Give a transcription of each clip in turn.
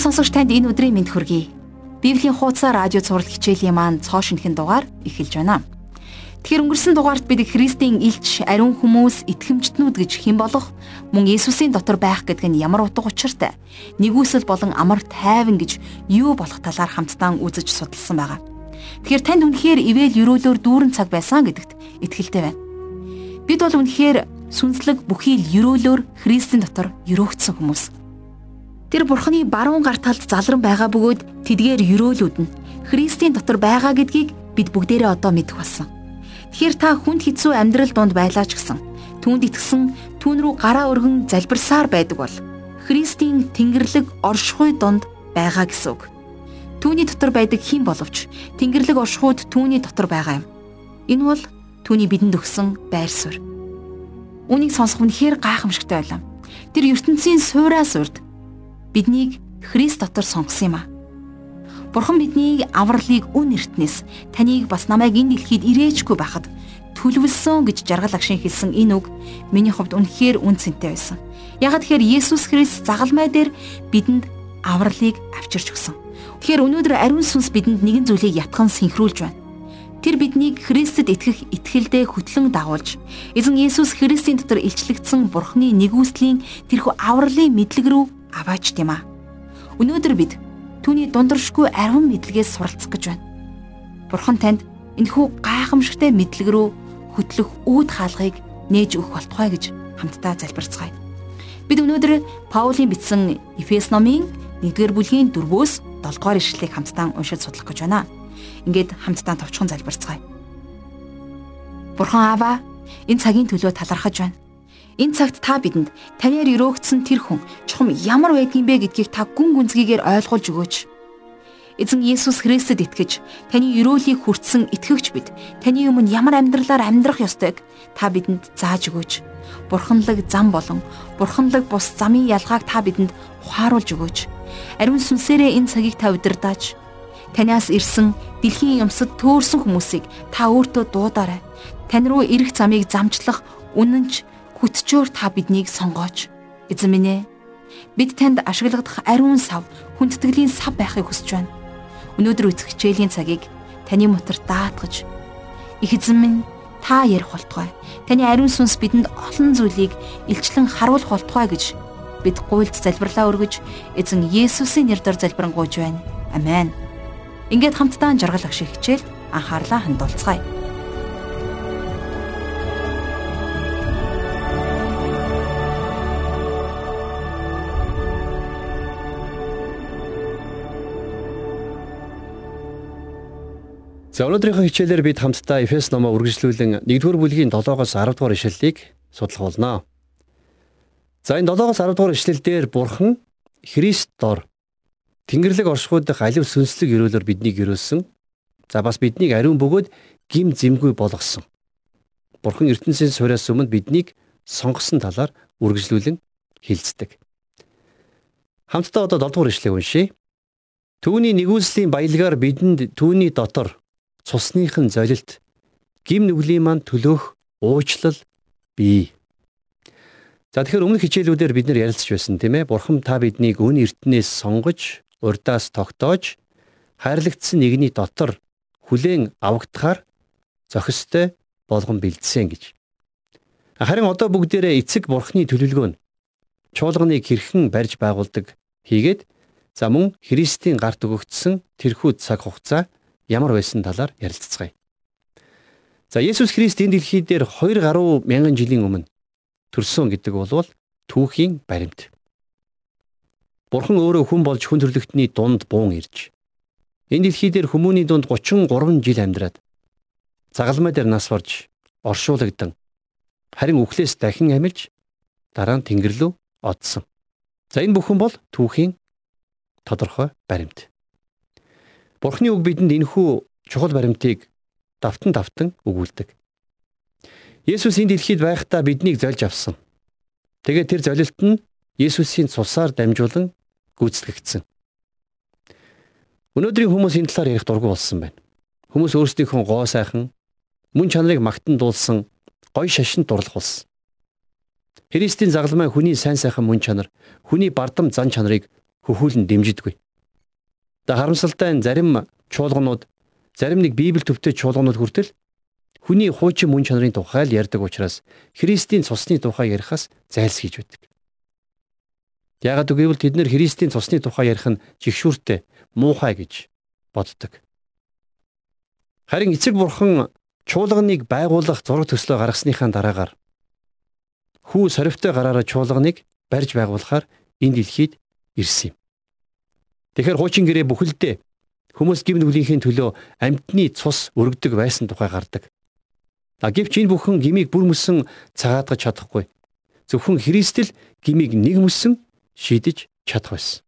Ирхэм сонсогч танд энэ өдрийн мэнд хүргэе. Библийн хуудасаар радио цаурал хичээлийн маань цоо шинхэн дугаар эхэлж байна. Тэгэхээр өнгөрсөн дугаарт бид Христийн илч, ариун хүмүүс, итгэмжтнүүд гэж хэн болох мөн Есүсийн дотор байх гэдэг нь ямар утга учиртай, нэгүсэл болон амар тайван гэж юу болох талаар хамтдаа үзэж судалсан байгаа. Тэгэхээр танд үнэхээр ивэл өрөөлөөр дүүрэн цаг байсан гэдэгт итгэлтэй байна. Бид бол үнэхээр сүнслэг бүхий л өрөөлөөр Христийн дотор өрөөгдсөн хүмүүс. Тэр бурхны баруун гар талд залран байгаа бөгөөд тэдгээр өрөөлүүд нь Христийн дотор байгаа гэдгийг бид бүгдээрээ одоо мэдэх болсон. Тэгэхээр та хүнд хэцүү амьдрал донд байлаа ч гэсэн түүнд итгсэн түүн рүү гараа өргөн залбирсаар байдаг бол Христийн Тэнгэрлэг оршихуй донд байгаа гэсэн үг. Түүний дотор байдаг хэн боловч Тэнгэрлэг оршихуйд түүний дотор байгаа юм. Энэ бол түүний бидэнд өгсөн байр суурь. Үнийг сонсох үнэхээр гайхамшигтай байлаа. Тэр ертөнцийн суураас урд биднийг Христ дотор сонгосон юм а. Бурхан бидний авралыг үн эртнээс таныг бас намайг энэ дэлхийд ирээчгүй байхад төлөвлөсөн гэж жаргал агшин хэлсэн энэ үг миний хувьд үнэхээр үн цэнтэй байсан. Яг тэгэхээр Есүс Христ загалмай дээр бидэнд авралыг авчирч өгсөн. Тэгэхээр өнөөдөр ариун сүнс бидэнд нэгэн зүйлийг ятхан синхруулж байна. Тэр биднийг Христэд итгэх итгэлдээ хөтлөн дагуулж, эзэн Есүс Христийн дотор илчлэгдсэн Бурхны нэгүслийн тэрхүү авралын мэдлэг рүү аваач тийм аа. Өнөөдөр бид түүний дундаршгүй ариун мэдлэгээс суралцах гэж байна. Бурхан танд энэхүү гайхамшигтай мэдлэг рүү хөтлөх үүд хаалгыг нээж өгөх болтугай гэж хамтдаа залбирцгаая. Бид өнөөдөр Паулийн бичсэн Эфес номын 1-р бүлгийн 4-өөс 7-р ишлэлийг хамтдаа уншиж судлах гэж байна. Ингээд хамтдаа товчхон залбирцгаая. Бурхан Аава, энэ цагийн төлөө талархаж байна. Энэ цагт та бидэнд таньяар өрөөгдсөн тэр хүн чухам ямар байдгийн бэ гэдгийг та гүн гүнзгийгээр ойлгуулж өгөөч. Эзэн Есүс Христэд итгэж таны өрөөлийг хүртсэн итгэгч бид таны өмнө ямар амьдралаар амьдрах ёстойг та бидэнд зааж өгөөч. Бурханлаг зам болон бурханлаг бус замын ялгааг та бидэнд ухааруулж өгөөч. Ариун сүнсээрээ энэ цагийг та удирдааж танаас ирсэн дэлхийн юмсад төөрсөн хүмүүсийг та өөртөө дуудаарай. Тань руу ирэх замыг замчлах үнэнч хүтчөөр та биднийг сонгооч. Эзэн минь ээ. Бид танд ашиглагдах ариун сав, хүндэтгэлийн сав байхыг хүсэж байна. Өнөөдөр үцэх хичээлийн цагийг таны мотор даатгаж их эзэн минь та ярих болтугай. Таны ариун сүнс бидэнд олон зүйлийг илчлэн харуулах болтугай гэж бид гуйлд залбирлаа өргөж эзэн Есүсийн нэрээр залбирanгуйж байна. Амен. Ингээд хамтдаа жаргал ах шиг хичээл анхаарлаа хандуулцгаая. За өнөөдрийнхөө хичээлээр бид хамтдаа Эфес номоо үргэлжлүүлэн 1-р бүлгийн 7-оос 10-р ишлэлийг судлах болно. За энэ 7-оос 10-р ишлэлдэр Бурхан Христ дор Тэнгэрлэг оршихуй дахь алив сүнслэг өрөөлөөр биднийг өрөөсөн. За бас биднийг ариун бөгөөд гим зэмгүй болгосон. Бурхан ертөнцийн сураас өмнө биднийг сонгосон талаар үргэлжлүүлэн хэлцдэг. Хамтдаа одоо 7 дугаар ишлэгийг уншийе. Түүний нэгүслийн баялгаар бидэнд түүний дотор цусныхын золилт гим нүглийн манд төлөөх уучлал бий. За тэгэхээр өмнөх хичээлүүдээр бид нар ярилцж байсан тийм ээ. Бурхан та биднийг өн эртнээс сонгож, урдаас тогтоож, хайрлагдсан нэгний дотор хүлээн авагдахаар зохистой болгон бэлдсэн гэж. Харин одоо бүгдээрээ эцэг бурхны төлөвлөгөө нь чуулганыг хэрхэн барьж байгуулдаг хийгээд за мөн Христийн гарт өгөгдсөн тэрхүү цаг хугацаа ямар байсан талаар ярилцгаая. За Есүс Христ энэ дэлхий дээр 2 гаруй мянган жилийн өмнө төрсөн гэдэг бол түүхийн баримт. Бурхан өөрөө хүн болж хүн төрлөختний дунд буун ирж энэ дэлхий дээр хүмүүний дунд 33 жил амьдраад загалмай дээр нас барж оршуулгдан харин үхлээс дахин амилж дараа нь Тэнгэр рүү одсон. За энэ бүхэн бол түүхийн тодорхой баримт. Бурхны үг бидэнд энэхүү чухал баримтыг давтан давтан өгүүлдэг. Есүс энэ дэлхийд байхдаа биднийг зольж авсан. Тэгээд тэр золилт нь Есүсийн цусаар дамжуулан гүйцэтгэгдсэн. Өнөөдрийн хүмүүс энэ талаар ярих дургүй болсон байна. Хүмүүс өөрсдийнхөө гоо сайхан мөн чанарыг магтан дуулсан гой шашин дурлах болсон. Христийн загалмай хүний сайн сайхан мөн чанар, хүний бардам зан чанарыг хөхүүлэн дэмжидэггүй. За харамсалтай энэ зарим чуулганууд зарим нэг Библи төвтэй чуулганууд хүртэл хүний хуучин мөн чанарын тухай л ярьдаг учраас Христийн цусны тухай ярихаас зайлсхийж байдаг. Яагаад гэвэл тэд нэр Христийн цусны тухай ярих нь жигшүүртэй, муухай гэж боддог. Харин эцэг бурхан чуулганыг байгуулах зураг төслөө гаргасныхаа дараагаар хүү соривтой гараараа чуулганыг барьж байгуулахаар энэ дэлхийд ирсэн юм. Тэгэхээр хуучин гэрээ бүхэлдээ хүмүүс гим нүглийнхээ төлөө амьтны цус өргөдөг байсан тухай гардаг. А гэвч энэ бүхэн гмийг бүр мөсөн цагаатгаж чадахгүй. Зөвхөн Христэл гмийг нэг мөсөн шийдэж чадах байсан.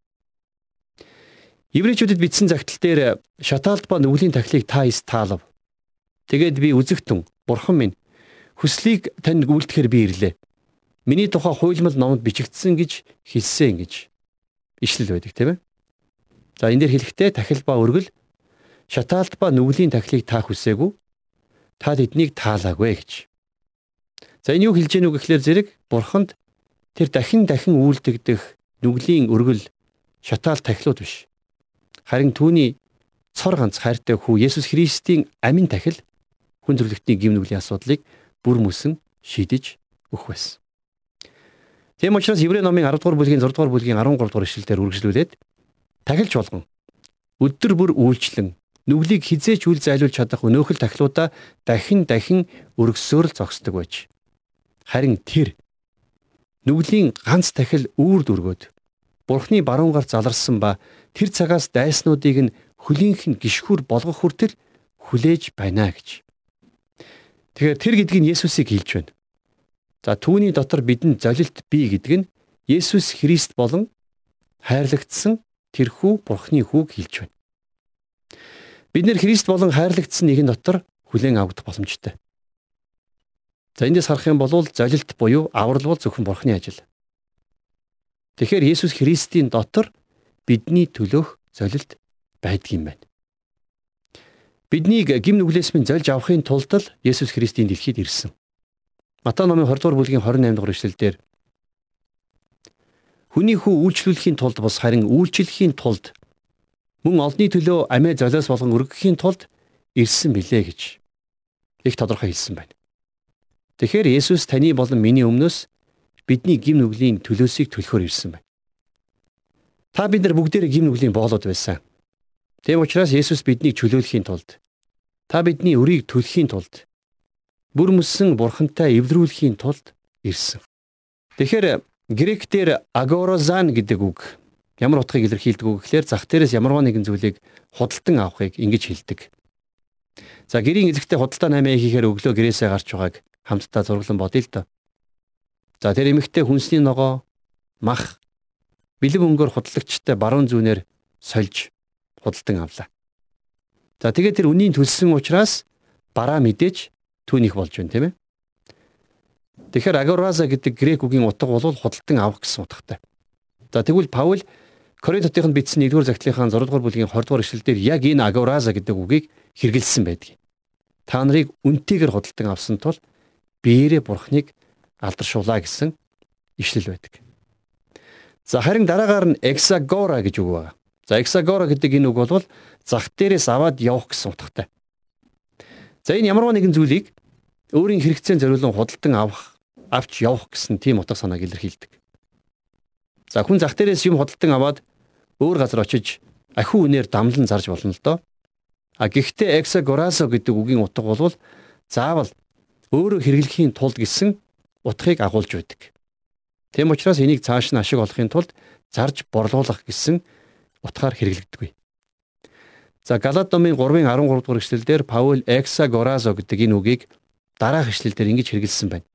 Еврейчүүдэд бичсэн загтал дээр шатаалт ба нүглийн тахлыг та ис таалав. Тэгээд би үзэгтэн бурхан минь хүслийг танд гүйлдэхээр би ирлээ. Миний тухай хуйлмал номонд бичигдсэн гэж хэлсэн гэж ишлэл байдаг тийм ээ. За энэ дээр хэлэхдээ тахил ба өргөл шатаалт ба нүглийн тахлыг та хүсээгүй та тэднийг таалаагүй гэж. За энэ юу хэлж гэнэ үг гэхлээр зэрэг бурханд тэр дахин дахин үйлдэгдэх нүглийн өргөл шатаал тахилууд биш. Харин түүний цор ганц хайртай хүү Есүс Христийн амин тахил хүн төрлөختний гим нүглийн асуудлыг бүр мөсөн шийдэж өгөх байсан. Тийм учраас Еврей номын 10 дугаар бүлгийн 6 дугаар бүлгийн 13 дугаар ишлэлээр үргэлжлүүлээд тахилч болгон өдөр бүр үйлчлэн нүглийг хизээч үл зайлуулж чадах өнөөхөл тахлуудаа дахин дахин өргөсөөр л зогсдог байж. Харин тэр нүглийн ганц тахил үүрд өргөөд Бурхны баруун гар заларсан ба тэр цагаас дайснуудыг нь хөлийнх нь гიშхүр болгох хүртэл хүлээж байна гэж. Тэгэхээр тэр гэдгийг нь Есүсийг хэлж байна. За түүний дотор бидэнд золилт бий гэдэг нь Есүс Христ болон хайрлагдсан тэрхүү Бурхны хүүг хэлж байна. Бид нэр Христ болон хайрлагдсан нэгэн дотор хүлээн авах боломжтой. За эндээс харах юм бол золилт буюу аврал бол зөвхөн Бурхны ажил. Тэгэхээр Есүс Христийн дотор бидний төлөөх золилт байдаг юм байна. Биднийг гим нүглээс минь зольж авахын тулд л Есүс Христийн дэлхийд ирсэн. Матай номын 20 дугаар бүлгийн 28 дугаар эшлэлдэр Хүний хүү үйлчлүүлэхийн тулд бус харин үйлчлэхийн тулд мөн олонний төлөө амиа золиос болгон өргөхийн тулд ирсэн билээ гэж их тодорхой хэлсэн байна. Тэгэхээр Есүс таны болон миний өмнөөс бидний гим нүглийн төлөөсийг төлөхөөр ирсэн байна. Та бид нар бүгдээрээ гим нүглийн боолоод байсан. Тэм учраас Есүс биднийг чөлөөлөхийн тулд та бидний өрийг төлөхийн тулд бүр мөссөн бурхантай эвдрүүлэхийн тулд ирсэн. Тэгэхээр гректээр агорозан гэдэг үг Ямар утгыг илэрхийлдэг үг гэхээр зах дээрээс ямарваа нэгэн зүйлийг худалдан авахыг ингэж хэлдэг. За гэрийн эзэгтэй худалдаа 8 хийхээр өглөө гэрээсээ гарч байгааг хамтдаа зураглан бодъё л доо. За тэр эмэгтэй хүнсний ногоо мах бэлэг өнгөөр худалдагчтай баруун зүүнээр сольж худалдан авлаа. За тэгээд тэр үнийн төлсөн учраас бараа мэдээж түүнийх болж байна тийм ээ. Тэгэхээр агораза гэдэг грек үгийн утга бол худалдан авах гэсэн утгатай. За тэгвэл Паул Коринтотынд бичсэн 1-р загтлынхаа 6 дугаар бүлгийн 20 дугаар ишлэлдэр яг энэ агораза гэдэг үгийг хэрэгжилсэн байдаг. Та нарыг үнтэйгээр худалдан авсан тул биеэрээ бурхныг алдаршуулаа гэсэн ишлэл байдаг. За харин дараагаар нь exagora гэж үг байна. За exagora гэдэг энэ үг бол зах дээрээс аваад явах гэсэн утгатай. За энэ ямарваа нэгэн зүйлийг өөрийн хэрэгцээнд зориулан худалдан авах, авч явах гэсэн тийм утга санааг илэрхийлдэг. За хүн зах дээрээс юм худалдан аваад өөр газар очиж ахиу үнээр дамлан зарж болно л доо. А гэхдээ exagorasо гэдэг үгийн утга бол заавал өөрөө хэрэглэхийн тулд гэсэн утгыг агуулж байдаг. Тэм учраас энийг цааш нь ашиг олохын тулд зарж борлуулах гэсэн утгаар хэрэглэгддэг. За Галат номын 3-ын 13 дугаар эшлэлдэр Паул exagorazo гэдэг энэ үгийг дараах эшлэлдэр ингэж хэрэгэлсэн байна.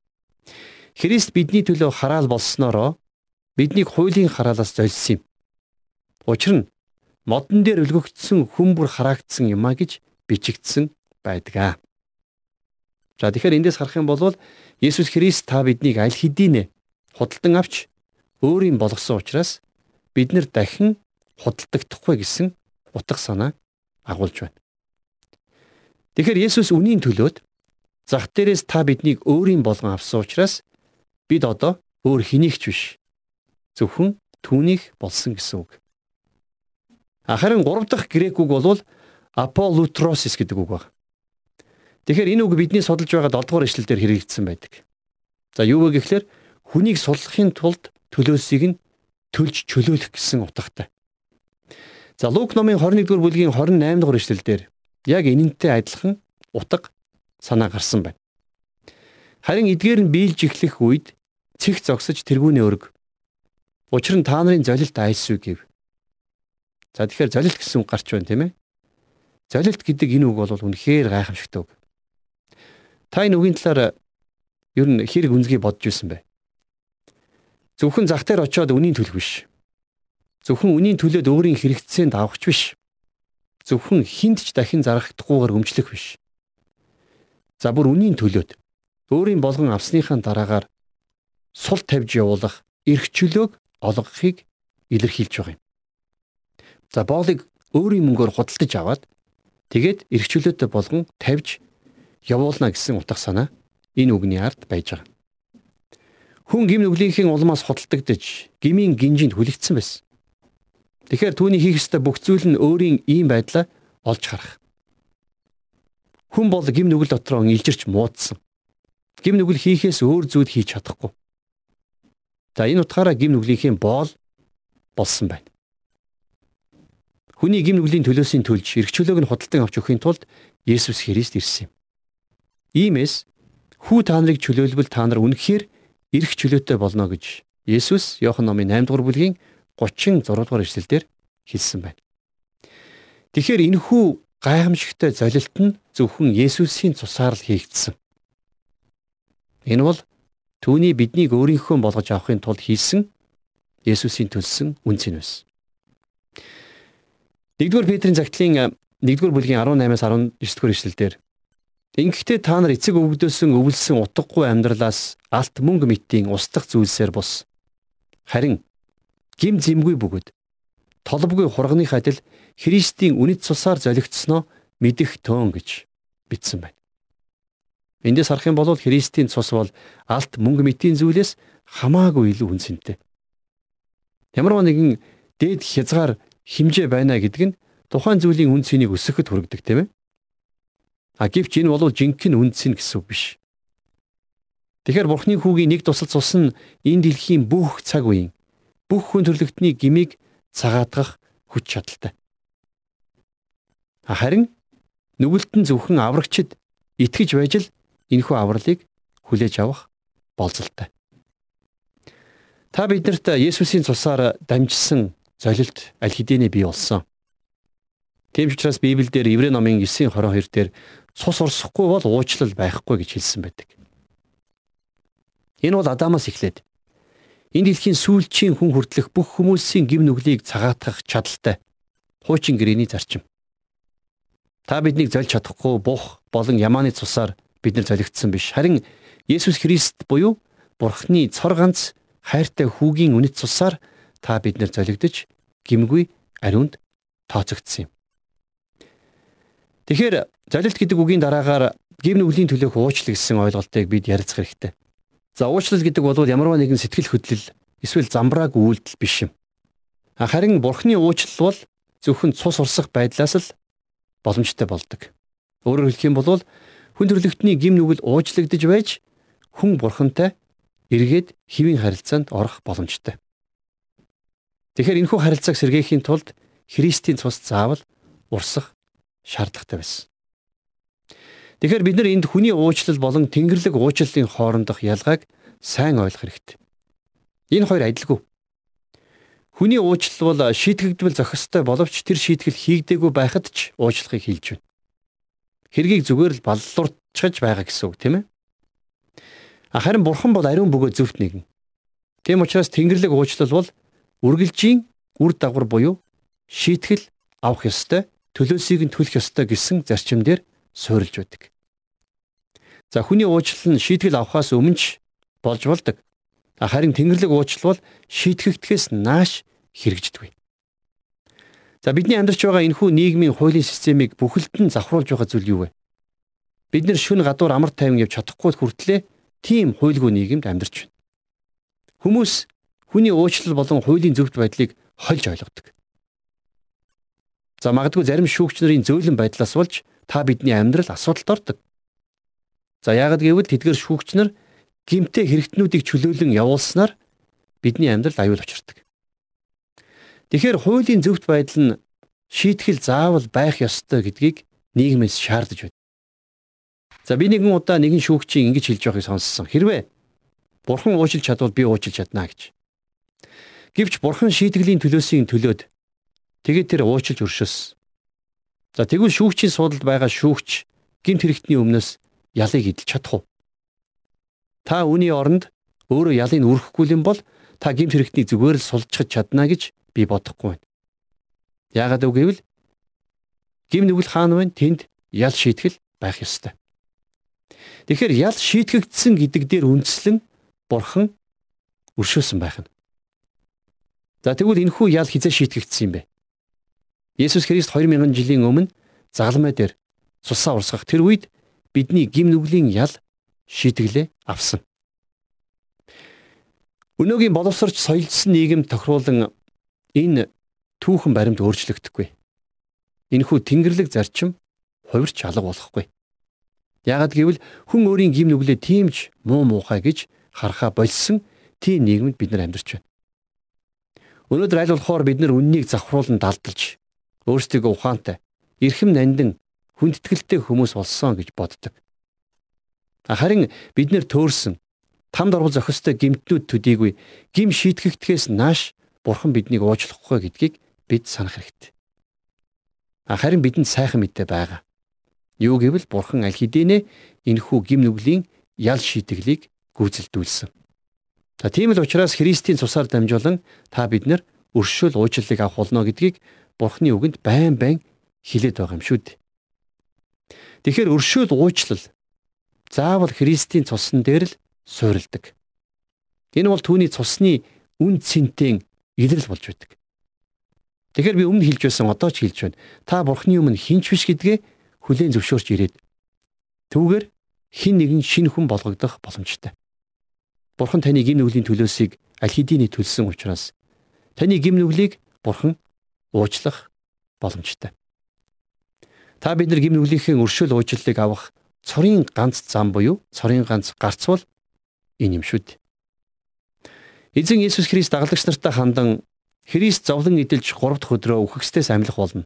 Христ бидний төлөө хараал болсноороо биднийг хуулийн хараалаас зольсон юм. Учир нь модон дээр өлгөгдсөн хүн бүр хараагдсан юмаа гэж бичигдсэн байдаг. За тэгэхээр эндээс харах юм бол Есүс Христ та биднийг аль хэдийнэ худалдан авч өөрийн болгосон учраас бид нар дахин худалдагдахгүй гэсэн утга санаа агуулж байна. Тэгэхээр Есүс үнийн төлөөд зах дээрээс та биднийг өөрийн болгон авсан учраас бид одоо өөр хэнийгч биш зөвхөн түүнийх болсон гэсэн үг. Харин гурав дахь грек үг бол апolutrosis гэдэг үг байна. Тэгэхээр энэ үг бидний судалж байгаа 7 дугаар ишлэлдэр хэрэгжсэн байдаг. За юу вэ гэхээр хүнийг суллахын тулд төлөөсийг нь төлж чөлөөлөх гэсэн утгатай. За Лук номын 21-р бүлгийн 28 дугаар ишлэлдэр яг энэнтэй адилхан утга санаа гарсан байна. Харин эдгээр нь биелж эхлэх үед цэг зогсож тэргүүнээ өрг. Учир нь та нарын золилт айсгүй гэв. За тэгэхээр золилт гэсэн үг гарч байна тийм ээ. Золилт гэдэг энэ үг бол үнэхээр гайхамшигтай үг. Та энэ үгийн талаар ер нь хэрэг үнзгий бодж ирсэн бай. Зөвхөн зах дээр очиод үнийн төлөх биш. Зөвхөн үнийн төлөөд өөрийн хэрэгцээнд авахч биш. Зөвхөн хинт ч дахин зарагдахгүйгээр өмчлөх биш. За бүр үнийн төлөөд өөрийн болгон авсныхаа дараагаар сул тавьж явуулах эрх чөлөөг олгохыг илэрхийлж байгаа юм. За боолыг өөрийн мөнгөөр худалдаж аваад тэгээд эрх чөлөөтэй болгон тавьж явуулна гэсэн утга санаа энэ үгний ард байж байгаа. Хүн гим нүглийнхээ улмаас худалдагдж гмийн гинжинд хүлэгдсэн байсан. Тэгэхээр түүний хийх ёстой бүх зүйл нь өөрийн ийм байдлаа олж харах. Хүн бол гим нүгэл дотроо илжирч муудсан. Гим нүгэл хийхээс өөр зүйл хийж чадахгүй. За энэ утгаараа гим нүглийнхээ боол болсон байна. Хүний гим нүглийн төлөөсийн төлж эрх чөлөөг нь худалдан авч өгөхийн тулд Есүс Христ ирсэн юм. Иймээс хүү та нарыг чөлөөлбөл та нар үнэхээр эрх чөлөөтэй болно гэж Есүс Иохан номын 8 дугаар бүлгийн 36 дугаар эшлэлдэр хэлсэн байна. Тэгэхээр энэ хүү гайхамшигтай золилт нь зөвхөн Есүсийн цусаар л хийгдсэн. Энэ бол түүний биднийг өөрийнхөө болгож авахын тулд хийсэн Есүсийн төлсөн үнцэн байсан. 1-р Петрийн загтлын 1-р бүлгийн 18-аас 19 дугаар эшлэлдэр Ингэхдээ та нар эцэг өвгдөөсөн өвлсөн утгагүй амьдралаас алт мөнгө мэтийн устдах зүйлсээр бус. Харин гим зэмгүй бөгөөд толбгүй хурганы адил Христийн үнэт цусаар золигдсноо мэдэх төөн гэж бичсэн байна. Эндээс харах юм бол Христийн цус бол алт мөнгө мэтийн зүйлээс хамаагүй илүү үнцэнтэй. Ямар нэгэн дээд хязгаар хэмжээ байна гэдэг нь тухайн зүйлийн үн цэнийг өсгөхөд хүргэдэг тийм ээ. А гэвч энэ бол жинхэнэ үндсэн гэсэн үг биш. Тэгэхээр Бурхны хүүгийн нэг тусал цус нь энэ дэлхийн бүх цаг үеийн бүх хүн төрлөختний гмийг цагаатгах хүч чадалтай. Харин нүгэлтэн зөвхөн аврагчид итгэж байж л энэхүү авралыг хүлээж авах болцолтой. Та биднэрт Есүсийн цусаар дамжсан золилт аль хэдийнэ бий болсон. Тийм учраас Библиэлд Еврей номын 9:22 дээр цус урсахгүй бол уучлал байхгүй гэж хэлсэн байдаг. Энэ бол Адамаас эхлээд энэ дэлхийн сүүлчийн хүн хүртэлх бүх хүмүүсийн гим нүглийг цагаатгах чадaltaй хуучин гэрээний зарчим. Та биднийг зольж чадахгүй бух болон ямааны цусаар бид нар золигдсон биш. Харин Есүс Христ буюу Бурхны цор ганц хайртай хүүгийн үнэт цусаар та бид нар золигдож гимгүй ариунд тооцогдсон юм. Тэгэхээр залилт гэдэг үгийн дараагаар гим нүглийн төлөөх уучлал гэсэн ойлголтыг бид ярилцах хэрэгтэй. За уучлал гэдэг бол ямарваа нэгэн сэтгэл хөдлөл эсвэл замбрааг үйлдэл биш юм. Харин бурхны уучлал бол зөвхөн цус урсах байдлаас л боломжтой болдог. Өөрөөр хэлэх юм бол хүн төрлөختний гим нүгэл уучлагдж байж хүн бурхантай эргээд хэвийн харилцаанд орох боломжтой. Тэгэхээр энэхүү харилцааг сэргээхийн тулд Христийн цус заавал урсах шаардлагатай байсан. Тэгэхээр бид нар энд хүний уучлал болон Тэнгэрлэг уучлалын хоорондох ялгааг сайн ойлгох хэрэгтэй. Энэ хоёр адилгүй. Хүний уучлал бол шийтгэгдвэл зохистой боловч тэр шийтгэл хийгдээгүй байхад ч уучлахыг хэлж байна. Хэргийг зүгээр л баллуурчж байгаа гэсэн үг тийм ээ. Харин бурхан бол ариун бөгөөд зөвхт нэгэн. Тийм учраас Тэнгэрлэг уучлал бол үргэлжийн үр дагавар буюу шийтгэл авах ёстой төлөөсийг нь төлөх ёстой гэсэн зарчим дээр суурилж байдаг. За хүний уучлал нь шийтгэл авахаас өмнө ч болж болдог. Харин Тэнгэрлэг уучлал бол шийтгэгдэхээс нааш хэрэгждэг. За бидний амьдарч байгаа энэхүү нийгмийн хуулийн системийг бүхэлд нь завхруулж байгаа зүйл юу вэ? Бид нэр шүн гадуур амар тайван явж чадахгүй хүртлээр тийм хуйлгүй нийгэмд амьдарч байна. Хүмүүс хүний уучлал болон хуулийн зөвхт байдлыг хольж ойлгодог. За магадгүй зарим шүүгч нарын зөөлөн байдлаас болж та бидний амьдрал асуудалд ордог. За яагад гэвэл тэдгэр шүүгч нар гимтэй хэрэгтнүүдийг чөлөөлөн явуулснаар бидний амьдрал аюул учирдаг. Тэгэхээр хуулийн зөвхт байдал нь шийтгэл заавал байх ёстой гэдгийг нийгмээс шаардаж байна. За би нэгэн удаа нэгэн шүүгчийн ингэж хэлж байгааг сонссон. Хэрвээ бурхан уучлж чадвал би уучлж чадна гэж. Гэвч бурхан шийтгэлийн төлөөсийн төлөөд тэгээд тэр уучлж өршөөс. За тэгвэл шүүгчийн суудалд байгаа шүүгч гинт хэрэгтний өмнөөс ялыг идэлж чадах уу? Та үүний оронд өөрөө ялыг үргэхгүй юм бол та гинт хэрэгтний зүгээр л сулжчихад чадна гэж би бодохгүй байна. Яагаад үг гэвэл гим нүгэл хаан байна тэнд ял шийтгэл байх ёстой. Тэгэхээр ял шийтгэгдсэн гэдэг дээр үндэслэн бурхан өршөөсөн байх нь. За тэгвэл энэхүү ял хизээ шийтгэгдсэн юм бэ? Есүс Христ 2000 жилийн өмнө загалмай дээр цусаа урсгах тэр үед бидний гим нүглийн ял шийтгэлээ авсан. Өнөөгийн боловсрч соёлжсон нийгэм тохируулан энэ түүхэн баримт өөрчлөгдөхгүй. Энэхүү тэнгэрлэг зарчим хувирч алга болохгүй. Яагад гэвэл хүн өөрийн гим нүглээ тиймж муу муухай гэж харахаа болсон тийм нийгэмд бид нар амьдарч байна. Өнөөдөр аль болохоор бид нар үннийг завхруулан далдалж өөрсдийгөө ухаантай, эрхэм нандин, хүндэтгэлтэй хүмүүс болсон гэж боддог. Харин бид нэр төөрсөн тамд оргол зохистой гимтнүүд төдийгүй гим шийтгэгдэхээс нааш бурхан биднийг уучлахгүй гэдгийг бид санах хэрэгтэй. Харин бидэнд сайхан мэдээ байгаа. Юу гэвэл бурхан аль хэдийнэ энэхүү гим нүглийн ял шийтгэлийг гүйцэлдүүлсэн. За тийм л учраас Христийн цусаар дамжуулан та бид нар өршөөл уучлалыг авах болно гэдгийг Бурхны үгэнд байн байн хилээд байгаа юм шүү дээ. Тэгэхээр өршөөл уучлал заавал Христийн цусн дээр л суурилдаг. Энэ бол түүний цусны үн цэнтэн илрэл болж байдаг. Тэгэхээр би өмнө хэлж байсан одоо ч хэлж байна. Та Бурхны өмнө хинч биш гэдгээ хүлээн зөвшөөрч ирээд түүгээр хин нэгэн шинэ хүн болгогдох боломжтой. Бурхан таны гим нүглийн төлөөсийг аль хэдийн төлсөн учраас таны гим нүглийг Бурхан уучлах боломжтой. Та бид нар гим нүглийнхээ өршөөл уучлалыг авах цорын ганц зам буюу цорын ганц гарцвал энэ юм шүү дээ. Эзэн Иесус Христ дагалагч нартай хандан Христ зовлон эдэлж 3 дахь өдрөө үхэгсдээс амьлах болно.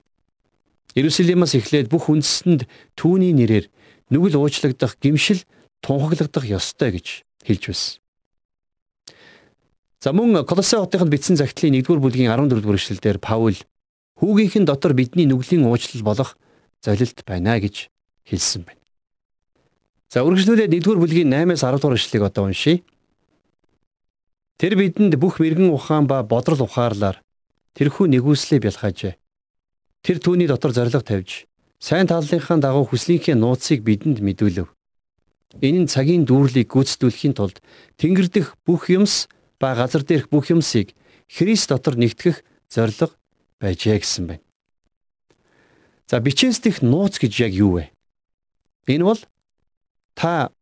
Иерусалимаас эхлээд бүх үндэстэнд түүний нэрээр нүгэл уучлагдах гимшил тунхаглагдах ёстой гэж хэлж байсан. За мөн Колоссе хотынд бичсэн загтлын 1-р бүлгийн 14-р эшлэлдэр Паул хүүгийнхэн дотор бидний нүглийн уучлал болох золилт байна гэж хэлсэн байна. За үргэлжлүүлээд 1-р бүлгийн 8-аас 10 дугаар ишлэгийг одоо уншийе. Тэр бидэнд бүх мэрэгэн ухаан ба бодрол ухаарлаар тэрхүү нэгүслээ бялхаажээ. Тэр түүний дотор зориг тавьж сайн талынхаа дагуу хүслийнхээ нууцыг бидэнд мэдүүлв. Энэ нь цагийн дүүрлийг гүйцэтгүүлэхийн тулд Тэнгэр дэх бүх юмс ба газар дээрх бүх юмсыг Христ дотор нэгтгэх зориг байжээ гэсэн байна. За бичээс дэх нууц гэж яг юу вэ? Энэ бол та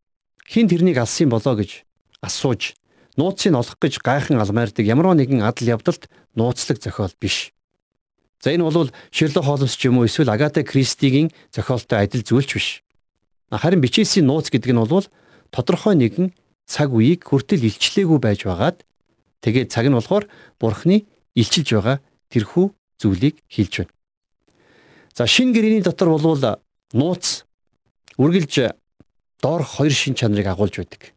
хин тэрнийг алсан болоо гэж асууж нууцыг олох гэж гайхан алмаардаг ямар нэгэн адал явдалт нууцлаг зохиол биш. За энэ бол Шерлок Холмс ч юм уу эсвэл Агата Кристигийн зохиолтой адил зүйлч биш. Харин бичээсийн нууц гэдэг нь бол тодорхой нэгэн цаг үеийг хүртэл илчлээгүй байж байгаад тэгээд цаг нь болохоор Бурхны илчилж байгаа тэрхүү зүйлийг хэлж байна. За шин гэрээний дотор болвол нууц үргэлж доор хоёр шин чанарыг агуулж байдаг.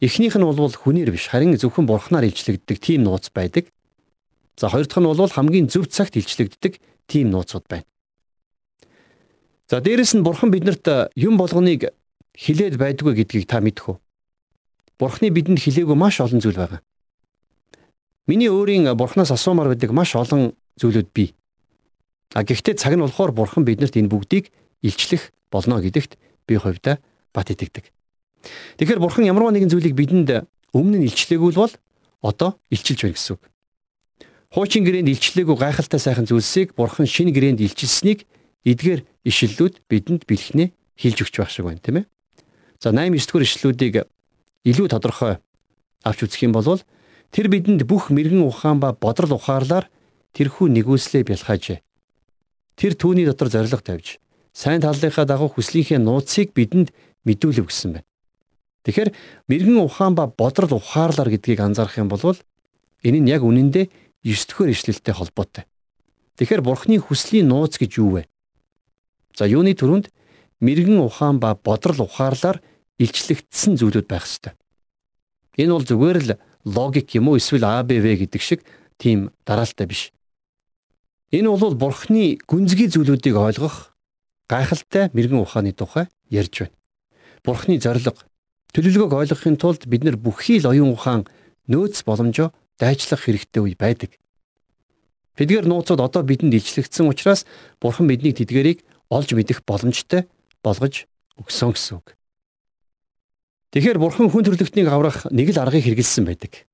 Эхнийх нь бол хүнээр биш харин зөвхөн бурхнаар илчлэгддэг тийм нууц байдаг. За хоёр дахь нь бол хамгийн зөв цагт илчлэгддэг тийм нууцуд байна. За дээрэс нь бурхан биднэрт юм болгоныг хилээд байдгүй гэдгийг та мэдэх үү? Бурхны бидэнд хилээгүй маш олон зүйл байгаа. Миний өөрийн бурхнаас асуумаар байдаг маш олон зүйлүүд бий. А гэхдээ цаг нь болохоор бурхан биднэрт энэ бүгдийг илчлэх болно гэдэгт би хувьдаа бат итгэдэг. Тэгэхээр бурхан ямар нэгэн зүйлийг бидэнд өмнө нь илчлээгүй бол одоо илчилж байна гэсэн үг. Хуучин гэрээнд илчлээгүй гайхалтай сайхан зүйлсийг бурхан шинэ гэрээнд илчилсэнийг эдгээр ишлэлүүд бидэнд бэлхнээ хэлж өгч байх шиг байна тийм ээ. За 8 9 дугаар ишлэлүүдийг илүү тодорхой авч үзэх юм бол тэр бидэнд бүх мэрэгэн ухаан ба бодрол ухаарлаар тэрхүү нэгүслээ бэлхаажээ. тэр түүний дотор зориг тавьж сайн талынхаа дагуу хүслийнхээ нууцыг бидэнд мэдүүлэв гэсэн байна. Тэгэхээр мэрэгэн ухаан ба бодрол ухаарлаар гэдгийг анзаарах юм бол энэ нь яг үнэндээ 9 дэх ишлэлтэй холбоотой. Тэгэхээр бурхны хүслийн нууц гэж юу вэ? За юуны төрөнд мэрэгэн ухаан ба бодрол ухаарлаар илчлэгдсэн зүйлүүд байх ёстой. Энэ бол зүгээр л логик юм уу эсвэл АБВ гэдэг шиг тийм дараалтай биш. Энэ бол бурхны гүнзгий зүйлүүдийг ойлгох гайхалтай мэрэгэн ухааны тухай ярьж байна. Бурхны зориг төлөвлөгөөг ойлгохын тулд бид нар бүхий л оюун ухаан нөөц боломжоо дайчлах хэрэгтэй үе байдаг. Тэдгээр нууцуд одоо бидэнд илчлэгдсэн учраас бурхан биднийг тэдгэрийг олж мэдэх боломжтой болгож өгсөн гэсэн үг. Тэгэхээр бурхан хүн төрлөختнийг аврах нэг л аргыг хэрэгэлсэн байдаг.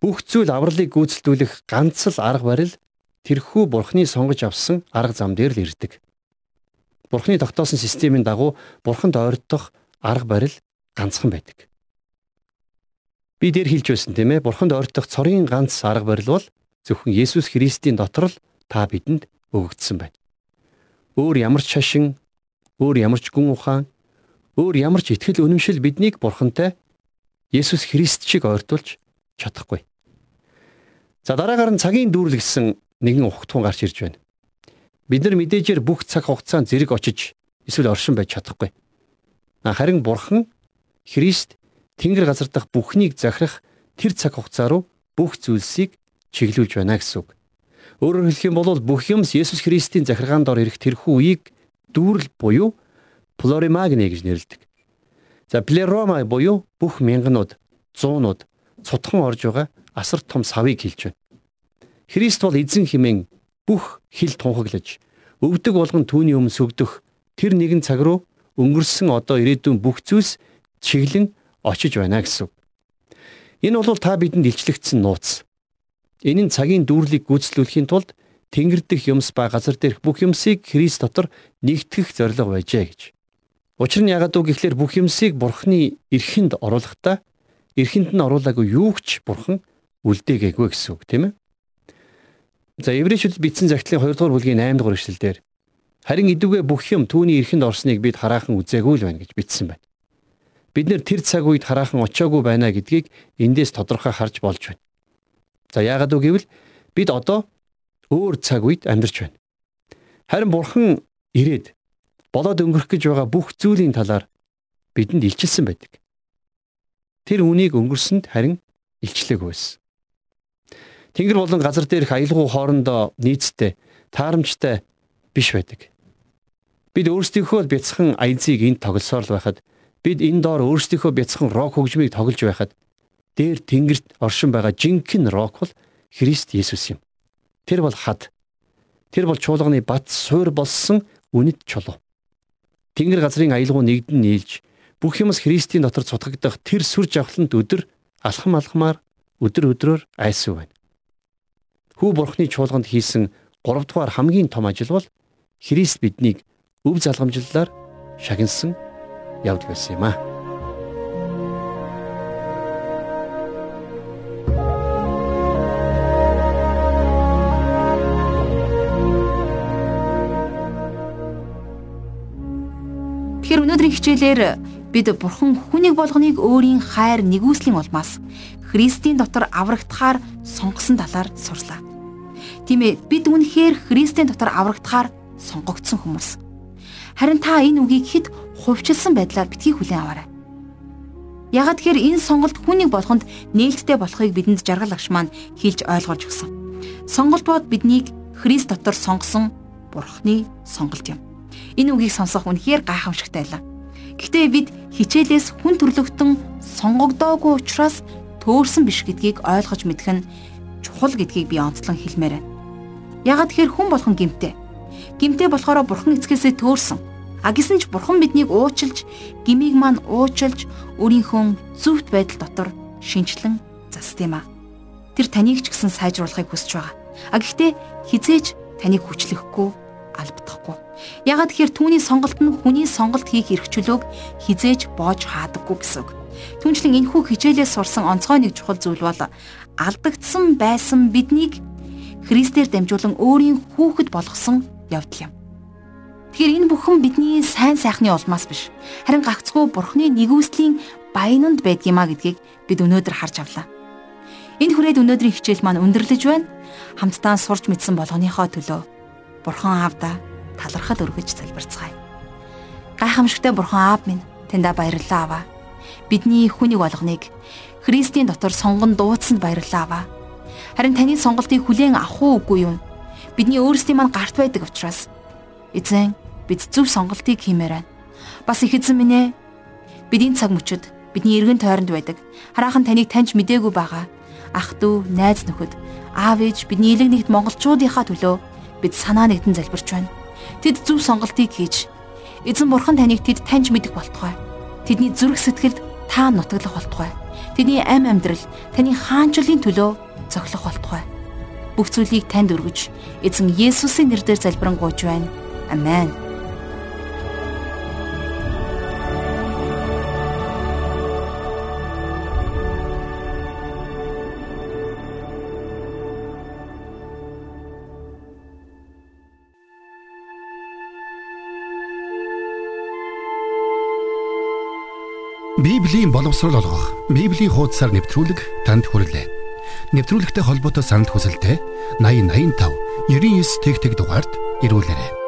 Бүх зүйл авралыг гүйцэлдүүлэх ганц л арга барил тэрхүү бурхны сонгож авсан арга зам дээр л ирдэг. Бурхны тогтоосон системийн дагуу бурханд ойртох арга барил ганцхан байдаг. Би дээр хэлж байсан тийм ээ бурханд ойртох цорын ганц арга барил бол зөвхөн Есүс Христийн дотор л та бидэнд өгөгдсөн байна. Өөр ямар ч шашин, өөр ямар ч гүн ухаан, өөр ямар ч итгэл үнэмшил биднийг бурхантай Есүс Христ шиг ойртуулж чадахгүй. За дараагаар нь цагийн дүүрэл гэсэн нэгэн ухтгун гарч ирж байна. Бид нар мэдээжээр бүх цаг хугацаанд зэрэг очиж эсвэл оршин байж чадахгүй. Харин Бурхан Христ Тэнгэр газар дах бүхнийг захирах тэр цаг хугацаа руу бүх зүйлсийг чиглүүлж байна гэсэн үг. Өөрөөр хэлэх юм бол бүх юмс Есүс Христийн захиргаанд ор ирэх тэрхүү үеийг дүүрэл буюу плоримагне гэж нэрлэдэг. За плерома буюу бүх мянганууд, зуунууд цутхан орж байгаа асар том савыг хэлж байна. Христ бол эзэн химэн бүх хил тунхаглаж өвдөг болгон түүний өмнө сүгдөх тэр нэгэн цаг руу өнгөрсөн одоо ирээдүйн бүх зүйлс чиглэн очиж байна гэсэн. Энэ бол та бидэнд илчлэгдсэн нууц. Энэ нь цагийн дүүрлийг гүйцэлүүлэхийн тулд Тэнгэр дэх юмс ба газар дээрх бүх юмсыг Христ дотор нэгтгэх зорилго байжээ гэж. Учир нь ягаад үг гэхлээр бүх юмсыг Бурхны эрхэнд оруулахдаа эрхэнд нь оруулаагүй юу ч Бурхан үлдээгээгүй гэсэн үг тийм ээ. За Еврейчүүд бичсэн загтлын 2 дугаар бүлгийн 8 дугаар эшлэлдэр харин идэвхтэй бүх юм түүний эрхэнд орсныг бид хараахан үзээгүй л байна гэж бичсэн байна. Бид нэр тэр цаг үед хараахан очиагүй байна гэдгийг эндээс тодорхой харж болж байна. За яагаад үг гэвэл бид одоо өөр цаг үед амьдарч байна. Харин бурхан ирээд болоод өнгөрөх гэж байгаа бүх зүйлийн талаар бидэнд илчилсэн байдаг. Тэр үнийг өнгөрсөнд харин илчлээгүй байсан. Тэнгэр болон газар дээрх аялгау хоорондоо нийцтэй таарамжтай биш байдаг. Бид өөрсдийнхөө бяцхан аязыг энд тоглосоор л байхад бид энэ доор өөрсдийнхөө бяцхан рок хөгжмийг тоглож байхад дээр тэнгэрт оршин байгаа жинхэнэ рок бол Христ Есүс юм. Тэр бол хад. Тэр бол чуулганы бат суур болсон үнэт чулуу. Тэнгэр газрын аялгау нэгдэн нийлж бүх юмс Христийн дотор цутгагдах тэр сүр жавхлант өдөр алхам алхмаар өдөр өдрөөр айсуу байна. Хүү бурхны чуулганд хийсэн 3 дугаар хамгийн том ажил бол Христ биднийг өв залгамжлалаар шагнасан явдал байсан юм а. Тэгэхээр өнөөдрийн хичээлээр бид бурхан хүнийг болгоныг өөрийн хайр нэгүслийн улмаас Христийн дотор аврагдахаар сонгосон талаар сурлаа. Тийм ээ бид үнэхээр Христийн дотор аврагдахаар сонгогдсон хүмүүс. Харин та энэ үгийг хэд хувьчилсан байдлаар битгий хүлээн аваарай. Ягаад гэхээр энэ сонголт хүнийг болгонд нээлттэй болохыг бидэнд жаргал агш маань хэлж ойлгуулж өгсөн. Сонголт бод биднийг Христ дотор сонгосон Бурхны сонголт юм. Энэ үгийг сонсох үнэхээр гайхамшигтай байлаа. Гэхдээ бид хичээлээс хүн төрлөختөн сонгогдоогүй учраас төөрсөн биш гэдгийг ойлгож мэдэх нь чухал гэдгийг би онцлон хэлмээр байна. Ягаад тэгэхээр хүн болгон гимтэй. Гимтэй болохоор бурхан эцгээсээ төөрсөн. А гисэн ч бурхан биднийг уучлж, гмийг маань уучлж, өөрийнхөө зөвхт байдал дотор шинчлэн засд юм а. Тэр таныг ч гэсэн сайжруулахыг хүсэж байгаа. А гэхдээ хизээж таныг хүчлэхгүй, албадахгүй. Ягаад тэгэхээр түүний сонголт нь хүний сонголт хийх эрх чөлөөг хизээж боож хаадаггүй гэсэн үг. Түүнчлэн энэхүү хичээлээс сурсан онцгой нэг чухал зүйл бол алдагдсан байсан биднийг Христээр дамжуулан өөрийн хүүхэд болгосон явдал юм. Тэгэхээр энэ бүхэн бидний сайн сайхны улмаас биш харин гагцгүй бурхны нэгүслийн баянанд байдгиймаа гэдгийг бид өнөөдөр харж авлаа. Энд хүрээд өнөөдрийн хичээл маань өндөрлөж байна. Хамтдаа сурч мэдсэн болгоныхоо төлөө Бурхан Аавда талархал өргөж залбирцгаая. Гайхамшигтай Бурхан Аав минь таньда баярлалаа аваа. Бидний хүнийг болгоныг Христийн дотор сонгон дуудсанд баярлалаа аваа. Харин таны сонголтыг хүлээн авах уу үгүй юу? Бидний өөрсдийн маань гарт байдаг учраас эзэн бид зөв сонголтыг хиймээр байна. Бас их эзэн минь ээ бидний цаг мөчөд бидний эргэн тойронд байдаг. Хараахан таныг таньж мдээгүй байгаа. Ах トゥ найз нөхөд аав ээж бидний элэг нэгт монголчуудынхаа төлөө бид санаа нэгтэн залбирч байна. Тэд зөв сонголтыг хийж эзэн бурхан таныг тэд таньж мэдэх болтугай. Тэдний зүрх сэтгэлд та нутаглах болтугай. Тэдний ам амьдрал таны хаанчлалын төлөө зохилох болтугай. Бүх зүйлийг танд өргөж эзэн Есүсийн нэрээр залбирanгуйж байна. Амен. Библийн боловсрол олгох. Библийн хуудасаар нэвтрүүлэг танд хүрэлээ. Нэвтрүүлэгтэй холбоотой санал хүсэлтээ 8085 99 тэгтэг дугаард ирүүлээрэй.